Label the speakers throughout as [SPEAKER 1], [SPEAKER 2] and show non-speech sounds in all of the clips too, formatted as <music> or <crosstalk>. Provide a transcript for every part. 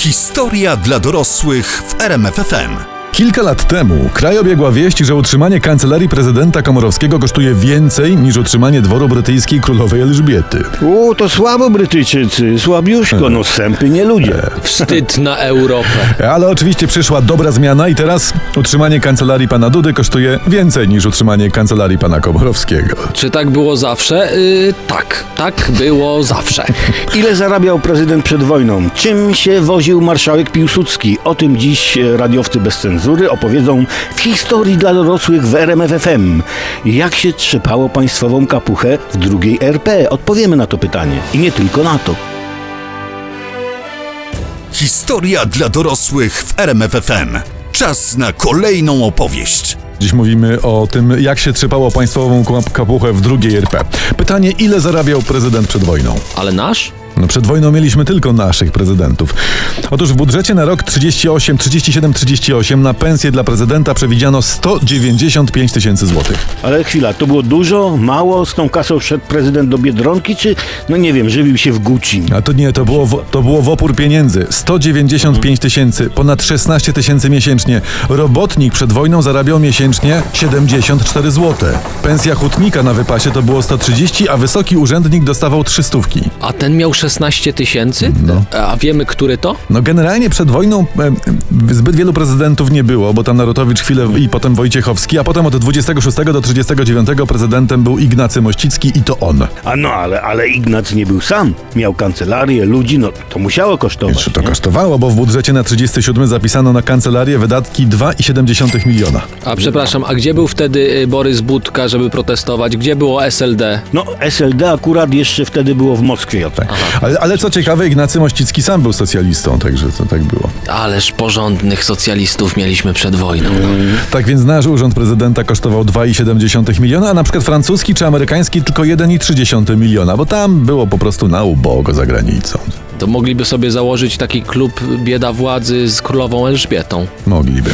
[SPEAKER 1] Historia dla dorosłych w RMFFM.
[SPEAKER 2] Kilka lat temu kraj obiegła wieść, że utrzymanie kancelarii prezydenta Komorowskiego kosztuje więcej niż utrzymanie dworu brytyjskiej królowej Elżbiety.
[SPEAKER 3] U, to słabo Brytyjczycy, słabiuszko, no sępy nie ludzie.
[SPEAKER 4] Wstyd na Europę.
[SPEAKER 2] Ale oczywiście przyszła dobra zmiana i teraz utrzymanie kancelarii pana Dudy kosztuje więcej niż utrzymanie kancelarii pana Komorowskiego.
[SPEAKER 4] Czy tak było zawsze? Yy, tak, tak było zawsze.
[SPEAKER 3] Ile zarabiał prezydent przed wojną? Czym się woził marszałek Piłsudski? O tym dziś e, radiowcy bez cenzury opowiedzą w historii dla dorosłych w RMFFM. Jak się trzepało państwową kapuchę w drugiej RP? Odpowiemy na to pytanie. I nie tylko na to.
[SPEAKER 1] Historia dla dorosłych w RMFFM. Czas na kolejną opowieść.
[SPEAKER 2] Dziś mówimy o tym, jak się trzypało państwową kap- kapuchę w drugiej RP. Pytanie, ile zarabiał prezydent przed wojną?
[SPEAKER 4] Ale nasz?
[SPEAKER 2] No przed wojną mieliśmy tylko naszych prezydentów. Otóż w budżecie na rok 38, 37, 38 na pensję dla prezydenta przewidziano 195 tysięcy złotych.
[SPEAKER 3] Ale chwila, to było dużo, mało? Z tą kasą wszedł prezydent do Biedronki, czy, no nie wiem, żywił się w Gucci?
[SPEAKER 2] A to nie, to było, w, to było w opór pieniędzy. 195 tysięcy, ponad 16 tysięcy miesięcznie. Robotnik przed wojną zarabiał miesięcznie 74 zł. Pensja hutnika na wypasie to było 130, a wysoki urzędnik dostawał 300.
[SPEAKER 4] A ten miał 16 tysięcy?
[SPEAKER 2] No.
[SPEAKER 4] A wiemy, który to?
[SPEAKER 2] No generalnie przed wojną e, zbyt wielu prezydentów nie było, bo tam Narutowicz chwilę i potem Wojciechowski, a potem od 26 do 39 prezydentem był Ignacy Mościcki i to on.
[SPEAKER 3] A no, ale, ale Ignac nie był sam. Miał kancelarię, ludzi, no to musiało kosztować.
[SPEAKER 2] Jeszcze to
[SPEAKER 3] nie?
[SPEAKER 2] kosztowało, bo w budżecie na 37 zapisano na kancelarię wydatki 2,7 miliona.
[SPEAKER 4] A przepraszam, a gdzie był wtedy y, Borys Budka, żeby protestować? Gdzie było SLD?
[SPEAKER 3] No, SLD akurat jeszcze wtedy było w Moskwie. Tak.
[SPEAKER 2] Ale, ale co ciekawe, Ignacy Mościcki sam był socjalistą, także to tak było.
[SPEAKER 4] Ależ porządnych socjalistów mieliśmy przed wojną. No.
[SPEAKER 2] Tak więc nasz urząd prezydenta kosztował 2,7 miliona, a na przykład francuski czy amerykański tylko 1,3 miliona, bo tam było po prostu na ubogo za granicą.
[SPEAKER 4] To mogliby sobie założyć taki klub bieda władzy z królową Elżbietą.
[SPEAKER 2] Mogliby.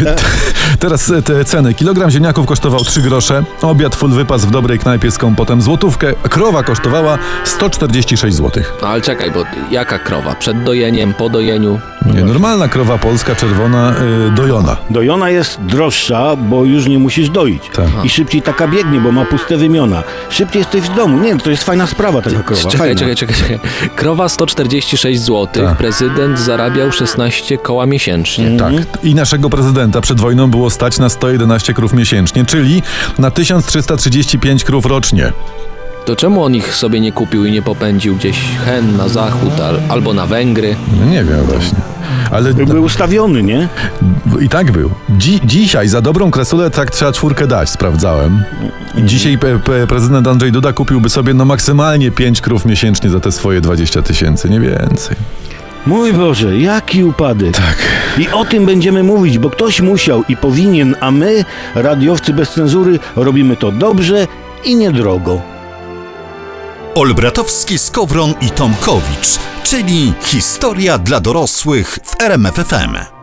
[SPEAKER 2] <laughs> Teraz te ceny. Kilogram ziemniaków kosztował 3 grosze, obiad full wypas w dobrej knajpie z kompotem złotówkę, krowa kosztowała 146 zł.
[SPEAKER 4] No, ale czekaj, bo jaka krowa? Przed dojeniem, po dojeniu?
[SPEAKER 2] Nie, normalna krowa polska, czerwona, yy, dojona.
[SPEAKER 3] Dojona jest droższa, bo już nie musisz doić.
[SPEAKER 2] Tak.
[SPEAKER 3] I szybciej taka biegnie, bo ma puste wymiona. Szybciej jesteś w domu. Nie, to jest fajna sprawa taka krowa.
[SPEAKER 4] Czekaj,
[SPEAKER 3] fajna.
[SPEAKER 4] czekaj, czekaj, czekaj. Krowa 146 zł,
[SPEAKER 2] Tak.
[SPEAKER 4] prezydent zarabiał 16 koła miesięcznie.
[SPEAKER 2] Tak. I naszego prezydenta przed wojną było stać na 111 krów miesięcznie, czyli na 1335 krów rocznie.
[SPEAKER 4] To czemu on ich sobie nie kupił i nie popędził gdzieś hen na zachód al, albo na Węgry?
[SPEAKER 2] No nie wiem właśnie. Ale
[SPEAKER 3] Był ustawiony, nie?
[SPEAKER 2] I tak był. Dzi dzisiaj za dobrą kresulę tak trzeba czwórkę dać, sprawdzałem. Dzisiaj pe pe prezydent Andrzej Duda kupiłby sobie no maksymalnie 5 krów miesięcznie za te swoje 20 tysięcy, nie więcej.
[SPEAKER 3] Mój Boże, jaki upadek.
[SPEAKER 2] Tak.
[SPEAKER 3] I o tym będziemy mówić, bo ktoś musiał i powinien, a my, radiowcy bez cenzury, robimy to dobrze i niedrogo.
[SPEAKER 1] Olbratowski, Skowron i Tomkowicz, czyli historia dla dorosłych w RMFFM.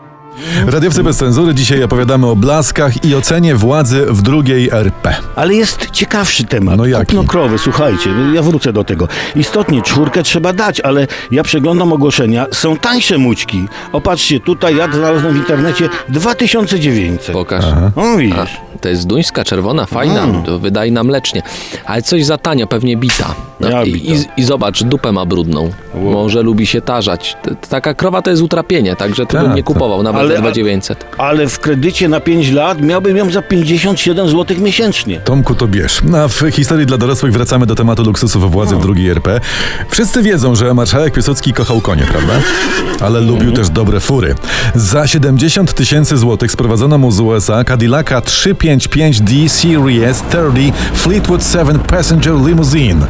[SPEAKER 2] Radiowcy bez cenzury dzisiaj opowiadamy o blaskach i ocenie władzy w drugiej RP.
[SPEAKER 3] Ale jest ciekawszy temat.
[SPEAKER 2] No jaki?
[SPEAKER 3] Kupno krowy, słuchajcie, ja wrócę do tego. Istotnie czwórkę trzeba dać, ale ja przeglądam ogłoszenia, są tańsze mućki. Opatrzcie, tutaj ja znalazłem w internecie 2900.
[SPEAKER 4] Pokaż.
[SPEAKER 3] O,
[SPEAKER 4] A,
[SPEAKER 3] widzisz.
[SPEAKER 4] to jest duńska, czerwona, fajna,
[SPEAKER 3] Mm.
[SPEAKER 4] to wydajna mlecznie. Ale coś za tanio, pewnie bita. No,
[SPEAKER 3] Jak
[SPEAKER 4] i,
[SPEAKER 3] bita?
[SPEAKER 4] i, I zobacz, dupę ma brudną. Może lubi się tarzać. Taka krowa to jest utrapienie, także to
[SPEAKER 2] Tak,
[SPEAKER 4] bym nie
[SPEAKER 2] tak.
[SPEAKER 4] kupował, nawet
[SPEAKER 3] Ale-
[SPEAKER 4] za 2900.
[SPEAKER 3] Ale w kredycie na 5 lat miałbym ją za 57 zł miesięcznie.
[SPEAKER 2] Tomku, to bierz. A w historii dla dorosłych wracamy do tematu luksusów władzy w drugiej RP. Wszyscy wiedzą, że marszałek Piłsudski kochał konie, prawda? Ale lubił też dobre fury. Za 70 tysięcy złotych sprowadzono mu z USA Cadillaca 355D Series 30 Fleetwood 7 Passenger Limousine.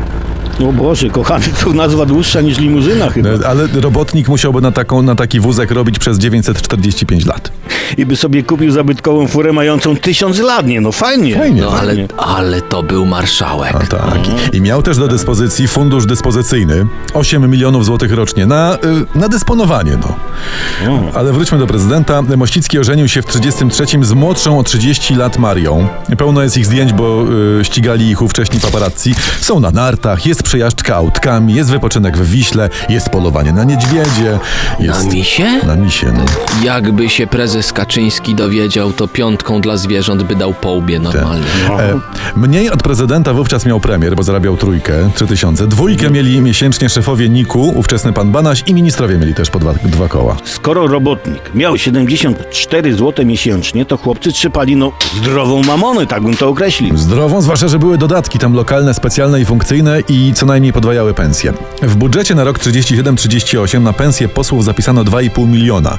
[SPEAKER 3] O Boże, kochany, to nazwa dłuższa niż limuzyna chyba.
[SPEAKER 2] E, Ale robotnik musiałby na, taką, na taki wózek robić przez 945 lat.
[SPEAKER 3] I by sobie kupił zabytkową furę mającą tysiąc lat, nie no fajnie.
[SPEAKER 2] Fajnie.
[SPEAKER 4] No ale, ale to był marszałek.
[SPEAKER 2] A tak. I miał też do dyspozycji fundusz dyspozycyjny 8 milionów złotych rocznie na, y, na dysponowanie. No. Ale wróćmy do prezydenta. Mościcki ożenił się w 33 z młodszą o 30 lat Marią. Pełno jest ich zdjęć, bo y, ścigali ich ówcześni paparazzi. Są na nartach, jest przejażdżka autkami, jest wypoczynek w Wiśle, jest polowanie na niedźwiedzie. Jest
[SPEAKER 4] Na misie?
[SPEAKER 2] Na misie, no.
[SPEAKER 4] Jakby się prezes Kaczyński dowiedział, to piątką dla zwierząt by dał po łbie normalnie.
[SPEAKER 2] E, mniej od prezydenta wówczas miał premier, bo zarabiał trójkę, 3000. Dwójkę mieli miesięcznie szefowie NIK-u, ówczesny pan Banaś i ministrowie mieli też po dwa, dwa koła.
[SPEAKER 3] Skoro robotnik miał 74 zł miesięcznie, to chłopcy trzepali no zdrową mamonę, tak bym to określił.
[SPEAKER 2] Zdrową, zwłaszcza, że były dodatki tam lokalne, specjalne i funkcyjne i co najmniej podwajały pensje. W budżecie na rok 37-38 na pensję posłów zapisano 2,5 miliona.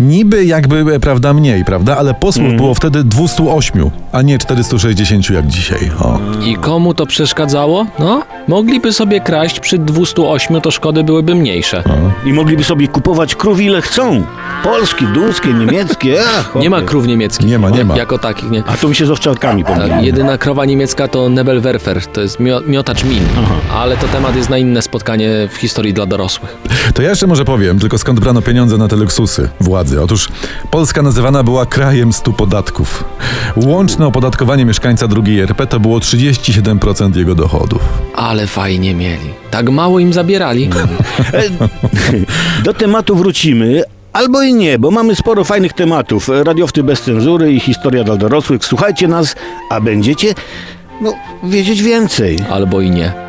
[SPEAKER 2] Niby jakby, e, prawda, mniej, prawda, ale posłów było wtedy 208, a nie 460 jak dzisiaj. O.
[SPEAKER 4] I komu to przeszkadzało? No, mogliby sobie kraść przy 208, to szkody byłyby mniejsze.
[SPEAKER 3] I mogliby sobie kupować krów ile chcą. Polskie, duńskie, niemieckie. <laughs> Ach,
[SPEAKER 4] Nie ma krów niemieckich.
[SPEAKER 2] Nie ma, nie ma.
[SPEAKER 4] Jako takich, nie.
[SPEAKER 3] A to mi się z owczarkami pomyliło.
[SPEAKER 4] Tak, jedyna krowa niemiecka to Nebelwerfer, to jest mio- miotacz min. Ale to temat jest na inne spotkanie w historii dla dorosłych.
[SPEAKER 2] To ja jeszcze może powiem, tylko skąd brano pieniądze na te luksusy władzy. Otóż Polska nazywana była krajem stu podatków. Łączne opodatkowanie mieszkańca drugiej RP to było 37% jego dochodów.
[SPEAKER 4] Ale fajnie mieli. Tak mało im zabierali. <laughs>
[SPEAKER 3] Do tematu wrócimy. Albo i nie, bo mamy sporo fajnych tematów. Radiowty bez cenzury i historia dla dorosłych. Słuchajcie nas, a będziecie, no, wiedzieć więcej.
[SPEAKER 4] Albo i nie.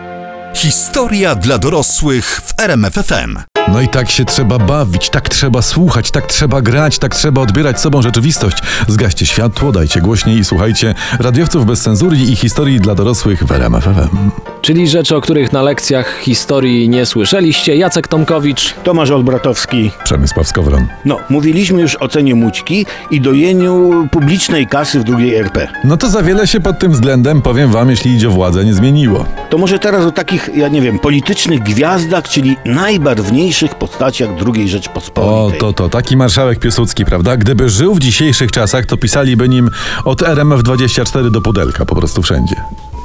[SPEAKER 1] Historia dla dorosłych w RMFFM.
[SPEAKER 2] No i tak się trzeba bawić, tak trzeba słuchać, tak trzeba grać, tak trzeba odbierać sobą rzeczywistość. Zgaście światło, dajcie głośniej i słuchajcie radiowców bez cenzury i historii dla dorosłych w RMF FM.
[SPEAKER 4] Czyli rzeczy, o których na lekcjach historii nie słyszeliście. Jacek Tomkowicz.
[SPEAKER 3] Tomasz Olbratowski.
[SPEAKER 2] Przemysław Skowron.
[SPEAKER 3] No, mówiliśmy już o cenie mućki i dojeniu publicznej kasy w drugiej RP.
[SPEAKER 2] No to za wiele się pod tym względem, powiem wam, jeśli idzie o władzę, nie zmieniło.
[SPEAKER 3] To może teraz o takich, ja nie wiem, politycznych gwiazdach, czyli najbarwniejszych postaciach II
[SPEAKER 2] O,
[SPEAKER 3] Rzeczpospolitej.
[SPEAKER 2] to to, taki marszałek Piłsudski, prawda? Gdyby żył w dzisiejszych czasach, to pisaliby nim od RMF24 do Pudelka, po prostu wszędzie.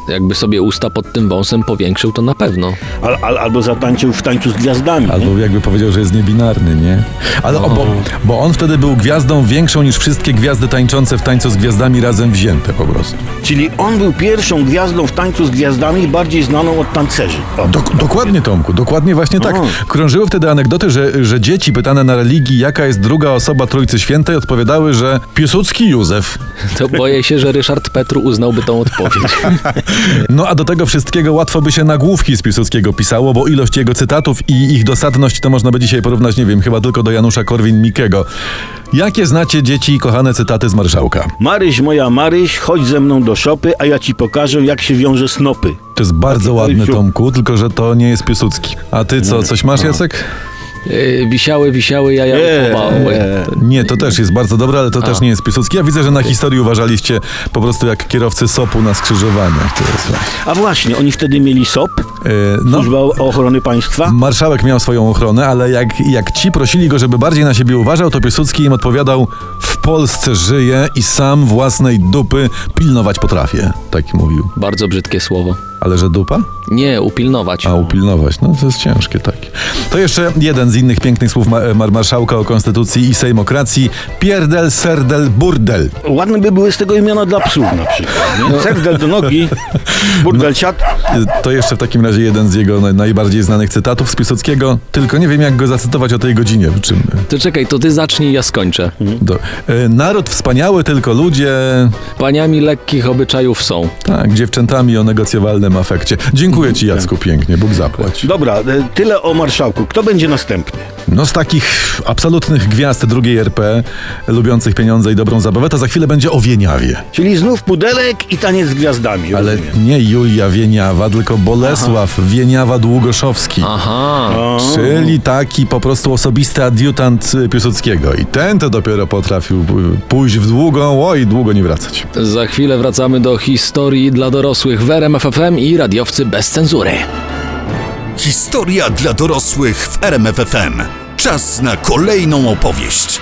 [SPEAKER 4] Jakby sobie usta pod tym wąsem powiększył, to na pewno.
[SPEAKER 3] Al, al, albo zatańczył w tańcu z gwiazdami. nie?
[SPEAKER 2] Albo jakby powiedział, że jest niebinarny, nie? Ale o, bo, bo on wtedy był gwiazdą większą niż wszystkie gwiazdy tańczące w tańcu z gwiazdami razem wzięte po prostu.
[SPEAKER 3] Czyli on był pierwszą gwiazdą w tańcu z gwiazdami, bardziej znaną od tancerzy. O.
[SPEAKER 2] Dok- dokładnie, Tomku, dokładnie właśnie tak.
[SPEAKER 3] O.
[SPEAKER 2] Krążyły wtedy anegdoty, że, że dzieci pytane na religii, jaka jest druga osoba Trójcy Świętej, odpowiadały, że Piłsudski Józef.
[SPEAKER 4] To boję się, że Ryszard Petru uznałby tą odpowiedź. <laughs>
[SPEAKER 2] No a do tego wszystkiego łatwo by się nagłówki z Piłsudskiego pisało, bo ilość jego cytatów i ich dosadność to można by dzisiaj porównać, nie wiem, chyba tylko do Janusza Korwin-Mikkego. Jakie znacie dzieci kochane cytaty z marszałka?
[SPEAKER 3] Maryś, moja Maryś, chodź ze mną do szopy, a ja ci pokażę, jak się wiąże snopy.
[SPEAKER 2] To jest bardzo
[SPEAKER 3] Taki
[SPEAKER 2] ładny. Tomku, tylko że to nie jest Piłsudski. A ty co, coś masz, Jacek?
[SPEAKER 4] Yy, wisiały, wisiały, jaja
[SPEAKER 3] Nie.
[SPEAKER 2] Nie, to też jest bardzo dobre, ale to też nie jest Piłsudski. Ja widzę, że na historii uważaliście po prostu jak kierowcy SOP-u na skrzyżowaniach. To jest właśnie.
[SPEAKER 3] A właśnie, oni wtedy mieli SOP,
[SPEAKER 2] Yy, no,
[SPEAKER 3] Służba Ochrony Państwa.
[SPEAKER 2] marszałek miał swoją ochronę, ale jak, jak ci prosili go, żeby bardziej na siebie uważał, to Piłsudski im odpowiadał w Polsce żyję i sam własnej dupy pilnować potrafię. Tak mówił.
[SPEAKER 4] Bardzo brzydkie słowo.
[SPEAKER 2] Ale że dupa?
[SPEAKER 4] Nie, upilnować.
[SPEAKER 2] A upilnować, no to jest ciężkie takie. To jeszcze jeden z innych pięknych słów ma- mar- marszałka o konstytucji i sejmokracji. Pierdel, serdel, burdel.
[SPEAKER 3] Ładne by były z tego imiona dla psów na przykład. Nie? Serdel do nogi, burdel siat.
[SPEAKER 2] Y, To jeszcze w takim razie jeden z jego naj- najbardziej znanych cytatów z Piłsudskiego. Tylko nie wiem, jak go zacytować o tej godzinie. Czym,
[SPEAKER 4] To czekaj, to ty zacznij, ja skończę.
[SPEAKER 2] do, y, naród wspaniały, tylko ludzie...
[SPEAKER 4] Paniami lekkich obyczajów są.
[SPEAKER 2] Tak, dziewczętami o negocjowalnym afekcie. Dziękuję ci, Jacku, pięknie. Bóg zapłać.
[SPEAKER 3] Dobra, e, tyle o marszałku. Kto będzie następny?
[SPEAKER 2] No z takich absolutnych gwiazd drugiej RP, lubiących pieniądze i dobrą zabawę, to za chwilę będzie o Wieniawie.
[SPEAKER 3] Czyli znów pudelek i taniec z gwiazdami.
[SPEAKER 2] Ale
[SPEAKER 3] rozumiem.
[SPEAKER 2] nie Julia Wieniawa, tylko Bolesław Wieniawa Długoszowski.
[SPEAKER 4] Aha.
[SPEAKER 2] Czyli taki po prostu osobisty adiutant Piłsudskiego. I ten to dopiero potrafił y, pójść w długą, oj, długo nie wracać.
[SPEAKER 4] Za chwilę wracamy do historii dla dorosłych w RMF FM i radiowcy bez cenzury.
[SPEAKER 1] Historia dla dorosłych w RMFFM. Czas na kolejną opowieść.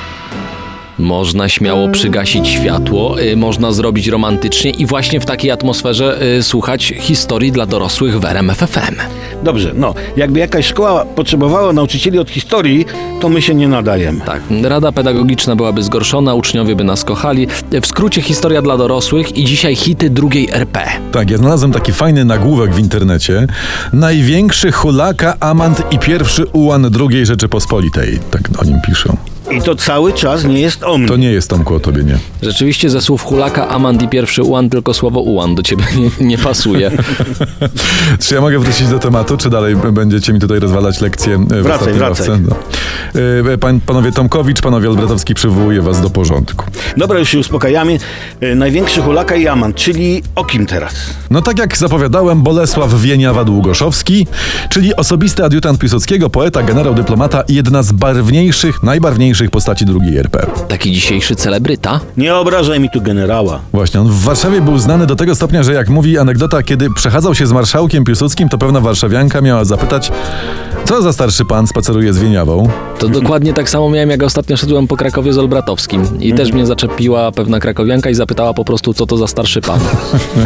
[SPEAKER 4] Można śmiało przygasić światło, y, można zrobić romantycznie i właśnie w takiej atmosferze y, słuchać historii dla dorosłych w RMF FM.
[SPEAKER 3] Dobrze, no, jakby jakaś szkoła potrzebowała nauczycieli od historii, to my się nie nadajemy.
[SPEAKER 4] Tak, rada pedagogiczna byłaby zgorszona, uczniowie by nas kochali. W skrócie historia dla dorosłych i dzisiaj hity drugiej RP.
[SPEAKER 2] Tak, ja znalazłem taki fajny nagłówek w internecie. Największy hulaka, amant i pierwszy ułan II Rzeczypospolitej. Tak o nim piszą.
[SPEAKER 3] I to cały czas nie jest o mnie.
[SPEAKER 2] To nie jest Tomku o tobie, nie.
[SPEAKER 4] Rzeczywiście ze słów hulaka, amant i pierwszy ułan tylko słowo ułan do ciebie nie, nie pasuje. <laughs>
[SPEAKER 2] Czy ja mogę wrócić do tematu, czy dalej będziecie mi tutaj rozwalać lekcje e, w
[SPEAKER 3] Wracaj, wracaj.
[SPEAKER 2] No. E, Pan, panowie Tomkowicz, panowie Albratowski przywołuje was do porządku.
[SPEAKER 3] Dobra, już się uspokajamy. E, Największy hulaka i amant, czyli o kim teraz?
[SPEAKER 2] No tak jak zapowiadałem, Bolesław Wieniawa-Długoszowski, czyli osobisty adiutant Piłsudskiego, poeta, generał, dyplomata i jedna z barwniejszych, najbarwniejszych postaci II RP.
[SPEAKER 4] Taki dzisiejszy celebryta.
[SPEAKER 3] Nie obrażaj mi tu generała.
[SPEAKER 2] Właśnie, on w Warszawie był znany do tego stopnia, że jak mówi anegdota, kiedy przechadzał się z marszałkiem Piłsudskim, to pewna warszawianka miała zapytać, co za starszy pan spaceruje z Wieniawą?
[SPEAKER 4] To dokładnie tak samo miałem, jak ostatnio szedłem po Krakowie z Olbratowskim. I też mnie zaczepiła pewna krakowianka i zapytała po prostu, co to za starszy pan.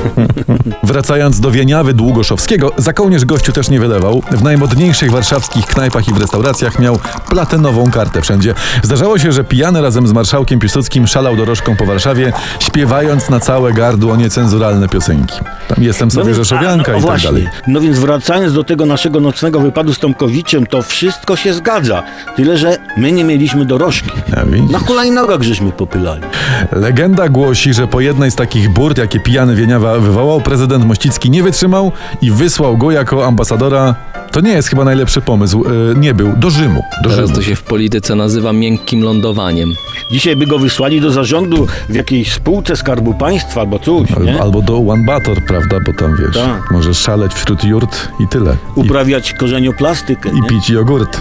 [SPEAKER 4] <laughs>
[SPEAKER 2] Wracając do Wieniawy Długoszowskiego, za kołnierz gościu też nie wylewał. W najmodniejszych warszawskich knajpach i w restauracjach miał platynową kartę wszędzie. Zdarzało się, że pijany razem z marszałkiem Piłsudskim szalał dorożką po Warszawie, śpiewając na całe gardło niecenzuralne piosenki. Tam jestem sobie
[SPEAKER 3] więc-
[SPEAKER 2] Rzeszowianka
[SPEAKER 3] a, no,
[SPEAKER 2] i tak
[SPEAKER 3] właśnie.
[SPEAKER 2] dalej.
[SPEAKER 3] No więc wracając do tego naszego nocnego wypadu z Tomkowiczem, to wszystko się zgadza. Tyle, że my nie mieliśmy dorożki. Na hulajnogach żeśmy popylali.
[SPEAKER 2] Legenda głosi, że po jednej z takich burt, jakie pijany Wieniawa wywołał, prezydent Mościcki nie wytrzymał i wysłał go jako ambasadora. To nie jest chyba najlepszy pomysł. e, nie był. Do Rzymu. Do
[SPEAKER 4] Teraz
[SPEAKER 2] Rzymu.
[SPEAKER 4] to się w polityce nazywa miękkim lądowaniem.
[SPEAKER 3] Dzisiaj by go wysłali do zarządu w jakiejś spółce Skarbu Państwa albo coś, nie?
[SPEAKER 2] Albo, do One Bator, prawda? Bo tam wiesz,
[SPEAKER 3] Tak.
[SPEAKER 2] możesz szaleć wśród jurt i tyle. I,
[SPEAKER 3] Uprawiać korzenioplastykę,
[SPEAKER 2] i
[SPEAKER 3] nie?
[SPEAKER 2] pić jogurt.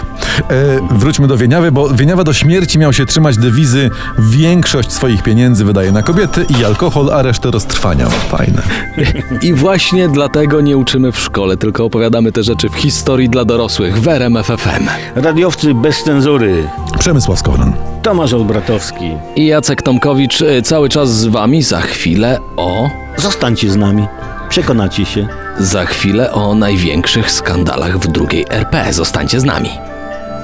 [SPEAKER 2] E, wróćmy do Wieniawy, bo Wieniawa do śmierci miał się trzymać dewizy większość swoich pieniędzy wydaje na kobiety i alkohol, a resztę roztrwania. Fajne.
[SPEAKER 4] I właśnie dlatego nie uczymy w szkole, tylko opowiadamy te rzeczy w historii dla dorosłych w RMF FM.
[SPEAKER 3] Radiowcy bez cenzury.
[SPEAKER 2] Przemysław Skowron.
[SPEAKER 3] Tomasz Olbratowski.
[SPEAKER 4] I Jacek Tomkowicz y, cały czas z wami. Za chwilę o...
[SPEAKER 3] Zostańcie z nami. Przekonacie się.
[SPEAKER 4] Za chwilę o największych skandalach w drugiej RP. Zostańcie z nami.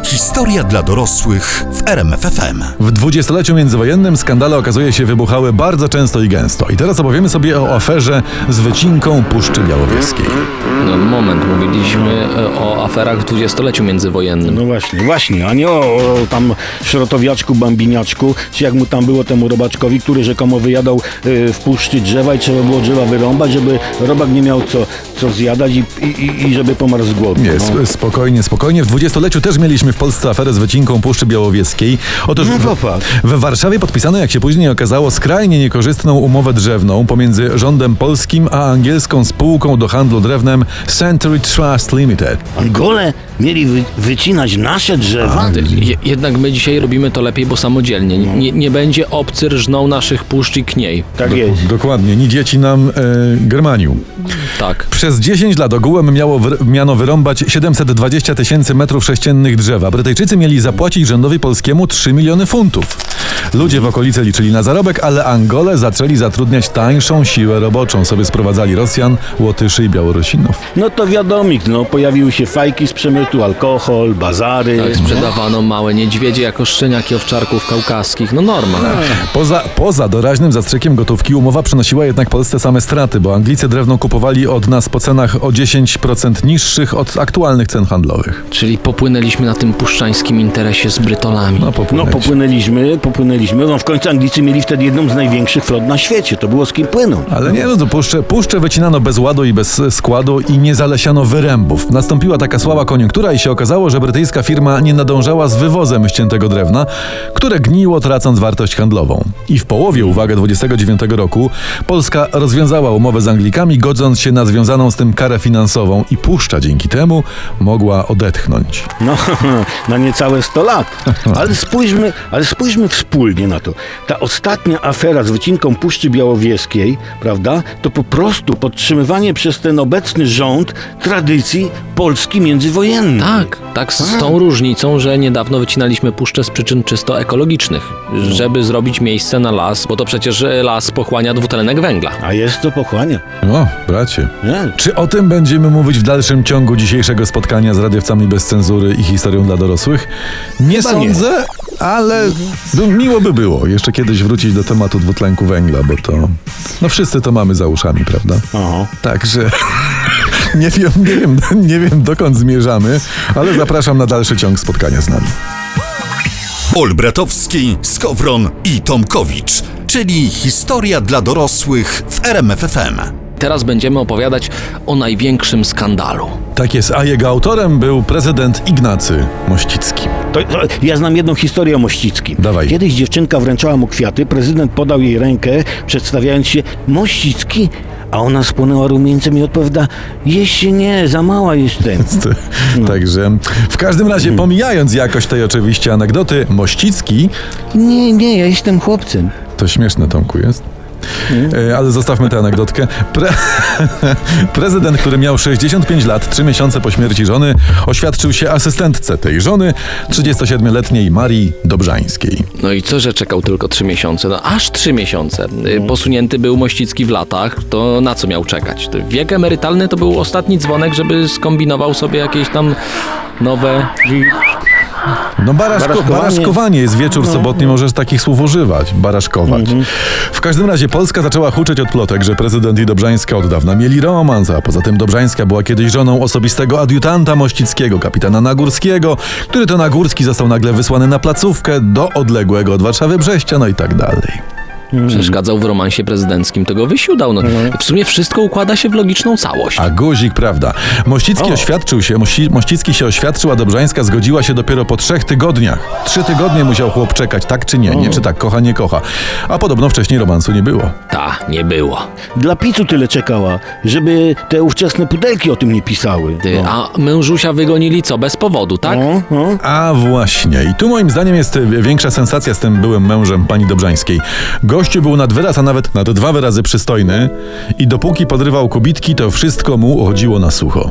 [SPEAKER 1] Historia dla dorosłych w RMF FM.
[SPEAKER 2] W dwudziestoleciu międzywojennym skandale okazuje się wybuchały bardzo często i gęsto. I teraz opowiemy sobie o aferze z wycinką Puszczy Białowieskiej.
[SPEAKER 4] No moment, mówiliśmy y, o aferach w dwudziestoleciu międzywojennym.
[SPEAKER 3] No właśnie, właśnie, a nie o, o tam szrotowiaczku, bambiniaczku, czy jak mu tam było temu robaczkowi, który rzekomo wyjadał y, w puszczy drzewa i trzeba było drzewa wyrąbać, żeby robak nie miał co, co zjadać i, i, i żeby pomarł z głodu.
[SPEAKER 2] Nie,
[SPEAKER 3] no.
[SPEAKER 2] sp- spokojnie, spokojnie. W dwudziestoleciu też mieliśmy w Polsce aferę z wycinką Puszczy Białowieskiej. Otóż
[SPEAKER 3] No
[SPEAKER 2] w, w Warszawie podpisano, jak się później okazało, skrajnie niekorzystną umowę drzewną pomiędzy rządem polskim a angielską spółką do handlu drewnem Century Trust Limited.
[SPEAKER 3] Angole mieli wy, wycinać nasze drzewa?
[SPEAKER 4] Je, jednak my dzisiaj robimy to lepiej, bo samodzielnie. Nie, nie będzie obcy rżnął naszych puszcz i kniej.
[SPEAKER 3] Tak jest.
[SPEAKER 2] Dokładnie, ni dzieci nam e, Germaniu.
[SPEAKER 4] Tak.
[SPEAKER 2] Przez 10 lat ogółem miało wyr- miano wyrąbać 720 tysięcy metrów sześciennych drzewa. Brytyjczycy mieli zapłacić rządowi polskiemu 3 miliony funtów. Ludzie w okolicy liczyli na zarobek, ale Angole zaczęli zatrudniać tańszą siłę roboczą. Sobie sprowadzali Rosjan, Łotyszy i Białorusinów.
[SPEAKER 3] No to wiadomik, no pojawiły się fajki z przemytu, alkohol, bazary.
[SPEAKER 4] Tak, sprzedawano małe niedźwiedzie jako szczeniaki owczarków kaukaskich. No norma.
[SPEAKER 2] Poza, poza doraźnym zastrzykiem gotówki umowa przynosiła jednak Polsce same straty, bo Anglicy drewno kupowali od nas po cenach o 10% niższych od aktualnych cen handlowych.
[SPEAKER 4] Czyli popłynęliśmy na tym puszczańskim interesie z Brytolami.
[SPEAKER 2] No,
[SPEAKER 3] No
[SPEAKER 2] popłynęli.
[SPEAKER 3] popłynęliśmy, popłynęliśmy. No w końcu Anglicy mieli wtedy jedną z największych flot na świecie. To było z kim płynąć.
[SPEAKER 2] Ale nie, no to puszcze, puszcze wycinano bez ładu i bez składu i nie zalesiano wyrębów. Nastąpiła taka słaba koniunktura i się okazało, że brytyjska firma nie nadążała z wywozem ściętego drewna, które gniło tracąc wartość handlową. I w połowie, uwaga, 29 roku Polska rozwiązała umowę z Anglikami, godząc się na związaną z tym karę finansową i puszcza dzięki temu mogła odetchnąć.
[SPEAKER 3] No, <laughs> na niecałe 100 lat. <laughs> Ale spójrzmy, ale spójrzmy wspólnie na to. Ta ostatnia afera z wycinką Puszczy Białowieskiej, prawda, to po prostu podtrzymywanie przez ten obecny rząd tradycji Polski międzywojennej.
[SPEAKER 4] Tak, tak z, z tą różnicą, że niedawno wycinaliśmy puszczę z przyczyn czysto ekologicznych, żeby zrobić miejsce na las, bo to przecież las pochłania dwutlenek węgla.
[SPEAKER 3] A jest to pochłania.
[SPEAKER 2] O, bracie.
[SPEAKER 3] Nie?
[SPEAKER 2] Czy o tym będziemy mówić w dalszym ciągu dzisiejszego spotkania z radiowcami bez cenzury i historią dla dorosłych? Nie
[SPEAKER 3] Chyba nie.
[SPEAKER 2] sądzę, ale no, miło by było jeszcze kiedyś wrócić do tematu dwutlenku węgla, bo to. No wszyscy to mamy za uszami, prawda?
[SPEAKER 3] Aha.
[SPEAKER 2] Także <laughs> nie wiem, nie wiem, nie wiem dokąd zmierzamy, ale zapraszam na dalszy ciąg spotkania z nami.
[SPEAKER 1] Olbratowski, Skowron i Tomkowicz, czyli historia dla dorosłych w RMFFM.
[SPEAKER 4] Teraz będziemy opowiadać o największym skandalu.
[SPEAKER 2] Tak jest, a jego autorem był prezydent Ignacy Mościcki.
[SPEAKER 3] To, to, ja znam jedną historię o Mościckim.
[SPEAKER 2] Dawaj.
[SPEAKER 3] Kiedyś dziewczynka wręczała mu kwiaty, prezydent podał jej rękę, przedstawiając się Mościcki, a ona spłonęła rumieńcem i odpowiada, jeśli nie, za mała jestem. <laughs>
[SPEAKER 2] Także w każdym razie, pomijając jakość tej oczywiście anegdoty, Mościcki
[SPEAKER 3] Nie, nie, ja jestem chłopcem.
[SPEAKER 2] To śmieszne, Tomku, jest. E, Ale zostawmy tę anegdotkę. Pre... <laughs> Prezydent, który miał 65 lat, 3 miesiące po śmierci żony, oświadczył się asystentce tej żony, 37-letniej Marii Dobrzańskiej.
[SPEAKER 4] No i co, że czekał tylko trzy miesiące? No aż trzy miesiące. Y, Posunięty był Mościcki w latach, to na co miał czekać? Wiek emerytalny to był ostatni dzwonek, żeby skombinował sobie jakieś tam nowe...
[SPEAKER 2] No baraszko,
[SPEAKER 3] Baraszkowanie.
[SPEAKER 2] baraszkowanie jest wieczór sobotni, możesz takich słów używać. Baraszkować. W każdym razie Polska zaczęła huczeć od plotek, że prezydent i Dobrzańska od dawna mieli romans, a poza tym Dobrzańska była kiedyś żoną osobistego adiutanta Mościckiego, kapitana Nagórskiego, który to Nagórski został nagle wysłany na placówkę do odległego od Warszawy Brześcia, no i tak dalej.
[SPEAKER 4] Przeszkadzał w romansie prezydenckim, to go wysiudał. No, w sumie wszystko układa się w logiczną całość.
[SPEAKER 2] A guzik, prawda. Mościcki
[SPEAKER 3] O.
[SPEAKER 2] oświadczył się, Mości, Mościcki się oświadczył, a Dobrzańska zgodziła się dopiero po trzech tygodniach. Trzy tygodnie musiał chłop czekać, tak czy nie, nie czy tak, kocha, nie kocha. A podobno wcześniej romansu nie było.
[SPEAKER 4] Ta, nie było.
[SPEAKER 3] Dla picu tyle czekała, żeby te ówczesne pudelki o tym nie pisały.
[SPEAKER 4] Ty,
[SPEAKER 3] No.
[SPEAKER 4] a mężusia wygonili co, bez powodu, tak?
[SPEAKER 3] O, o.
[SPEAKER 2] A właśnie. I tu moim zdaniem jest y, większa sensacja z tym byłym mężem pani Dobrzańskiej. Gościu był nad wyraz, a nawet nad dwa wyrazy przystojny i dopóki podrywał kobitki, to wszystko mu uchodziło na sucho.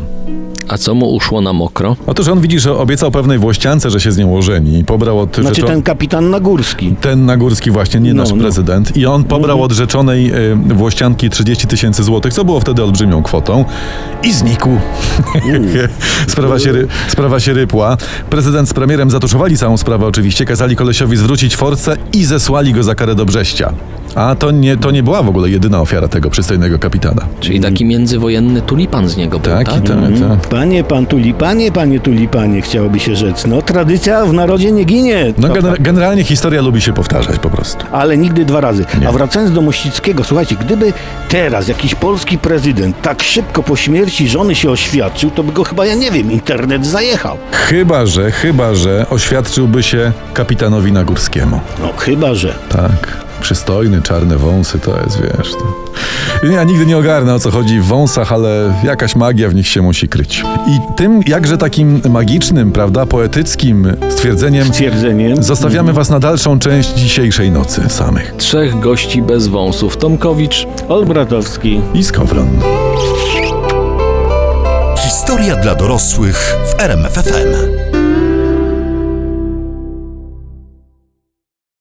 [SPEAKER 4] A co mu uszło na mokro?
[SPEAKER 2] Otóż on widzi, że obiecał pewnej włościance, że się z nią ożeni i pobrał od
[SPEAKER 3] Znaczy
[SPEAKER 2] rzeczo-
[SPEAKER 3] ten kapitan Nagórski.
[SPEAKER 2] Ten Nagórski właśnie, nie
[SPEAKER 3] No,
[SPEAKER 2] nasz
[SPEAKER 3] no.
[SPEAKER 2] prezydent. I on pobrał od rzeczonej y, Włościanki 30 tysięcy złotych, co było wtedy olbrzymią kwotą. I znikł. <laughs> sprawa, się, ry- sprawa się rypła. Prezydent z premierem zatuszowali całą sprawę oczywiście, kazali kolesiowi zwrócić force i zesłali go za karę do Brześcia. A to nie, to nie była w ogóle jedyna ofiara tego przystojnego kapitana.
[SPEAKER 4] Czyli taki międzywojenny tulipan z niego był,
[SPEAKER 2] Tak,
[SPEAKER 4] tak?
[SPEAKER 2] i tak, tak.
[SPEAKER 3] Panie, pan tulipanie, panie tulipanie, chciałoby się rzec. No, tradycja w narodzie nie ginie.
[SPEAKER 2] No gener- generalnie historia lubi się powtarzać po prostu.
[SPEAKER 3] Ale nigdy dwa razy.
[SPEAKER 2] Nie.
[SPEAKER 3] A wracając do Mościckiego, słuchajcie, gdyby teraz jakiś polski prezydent tak szybko po śmierci żony się oświadczył, to by go chyba, ja nie wiem, internet zajechał.
[SPEAKER 2] Chyba, że, chyba, że oświadczyłby się kapitanowi Nagórskiemu.
[SPEAKER 3] No, chyba, że.
[SPEAKER 2] Tak. Przystojny, czarne wąsy to jest, wiesz. To... Ja nigdy nie ogarnę o co chodzi w wąsach, ale jakaś magia w nich się musi kryć. I tym jakże takim magicznym, prawda, poetyckim stwierdzeniem
[SPEAKER 3] Twierdzeniem.
[SPEAKER 2] zostawiamy was na dalszą część dzisiejszej nocy samych.
[SPEAKER 4] Trzech gości bez wąsów. Tomkowicz,
[SPEAKER 3] Olbratowski.
[SPEAKER 2] I Skowron.
[SPEAKER 1] Historia dla dorosłych w RMFFM.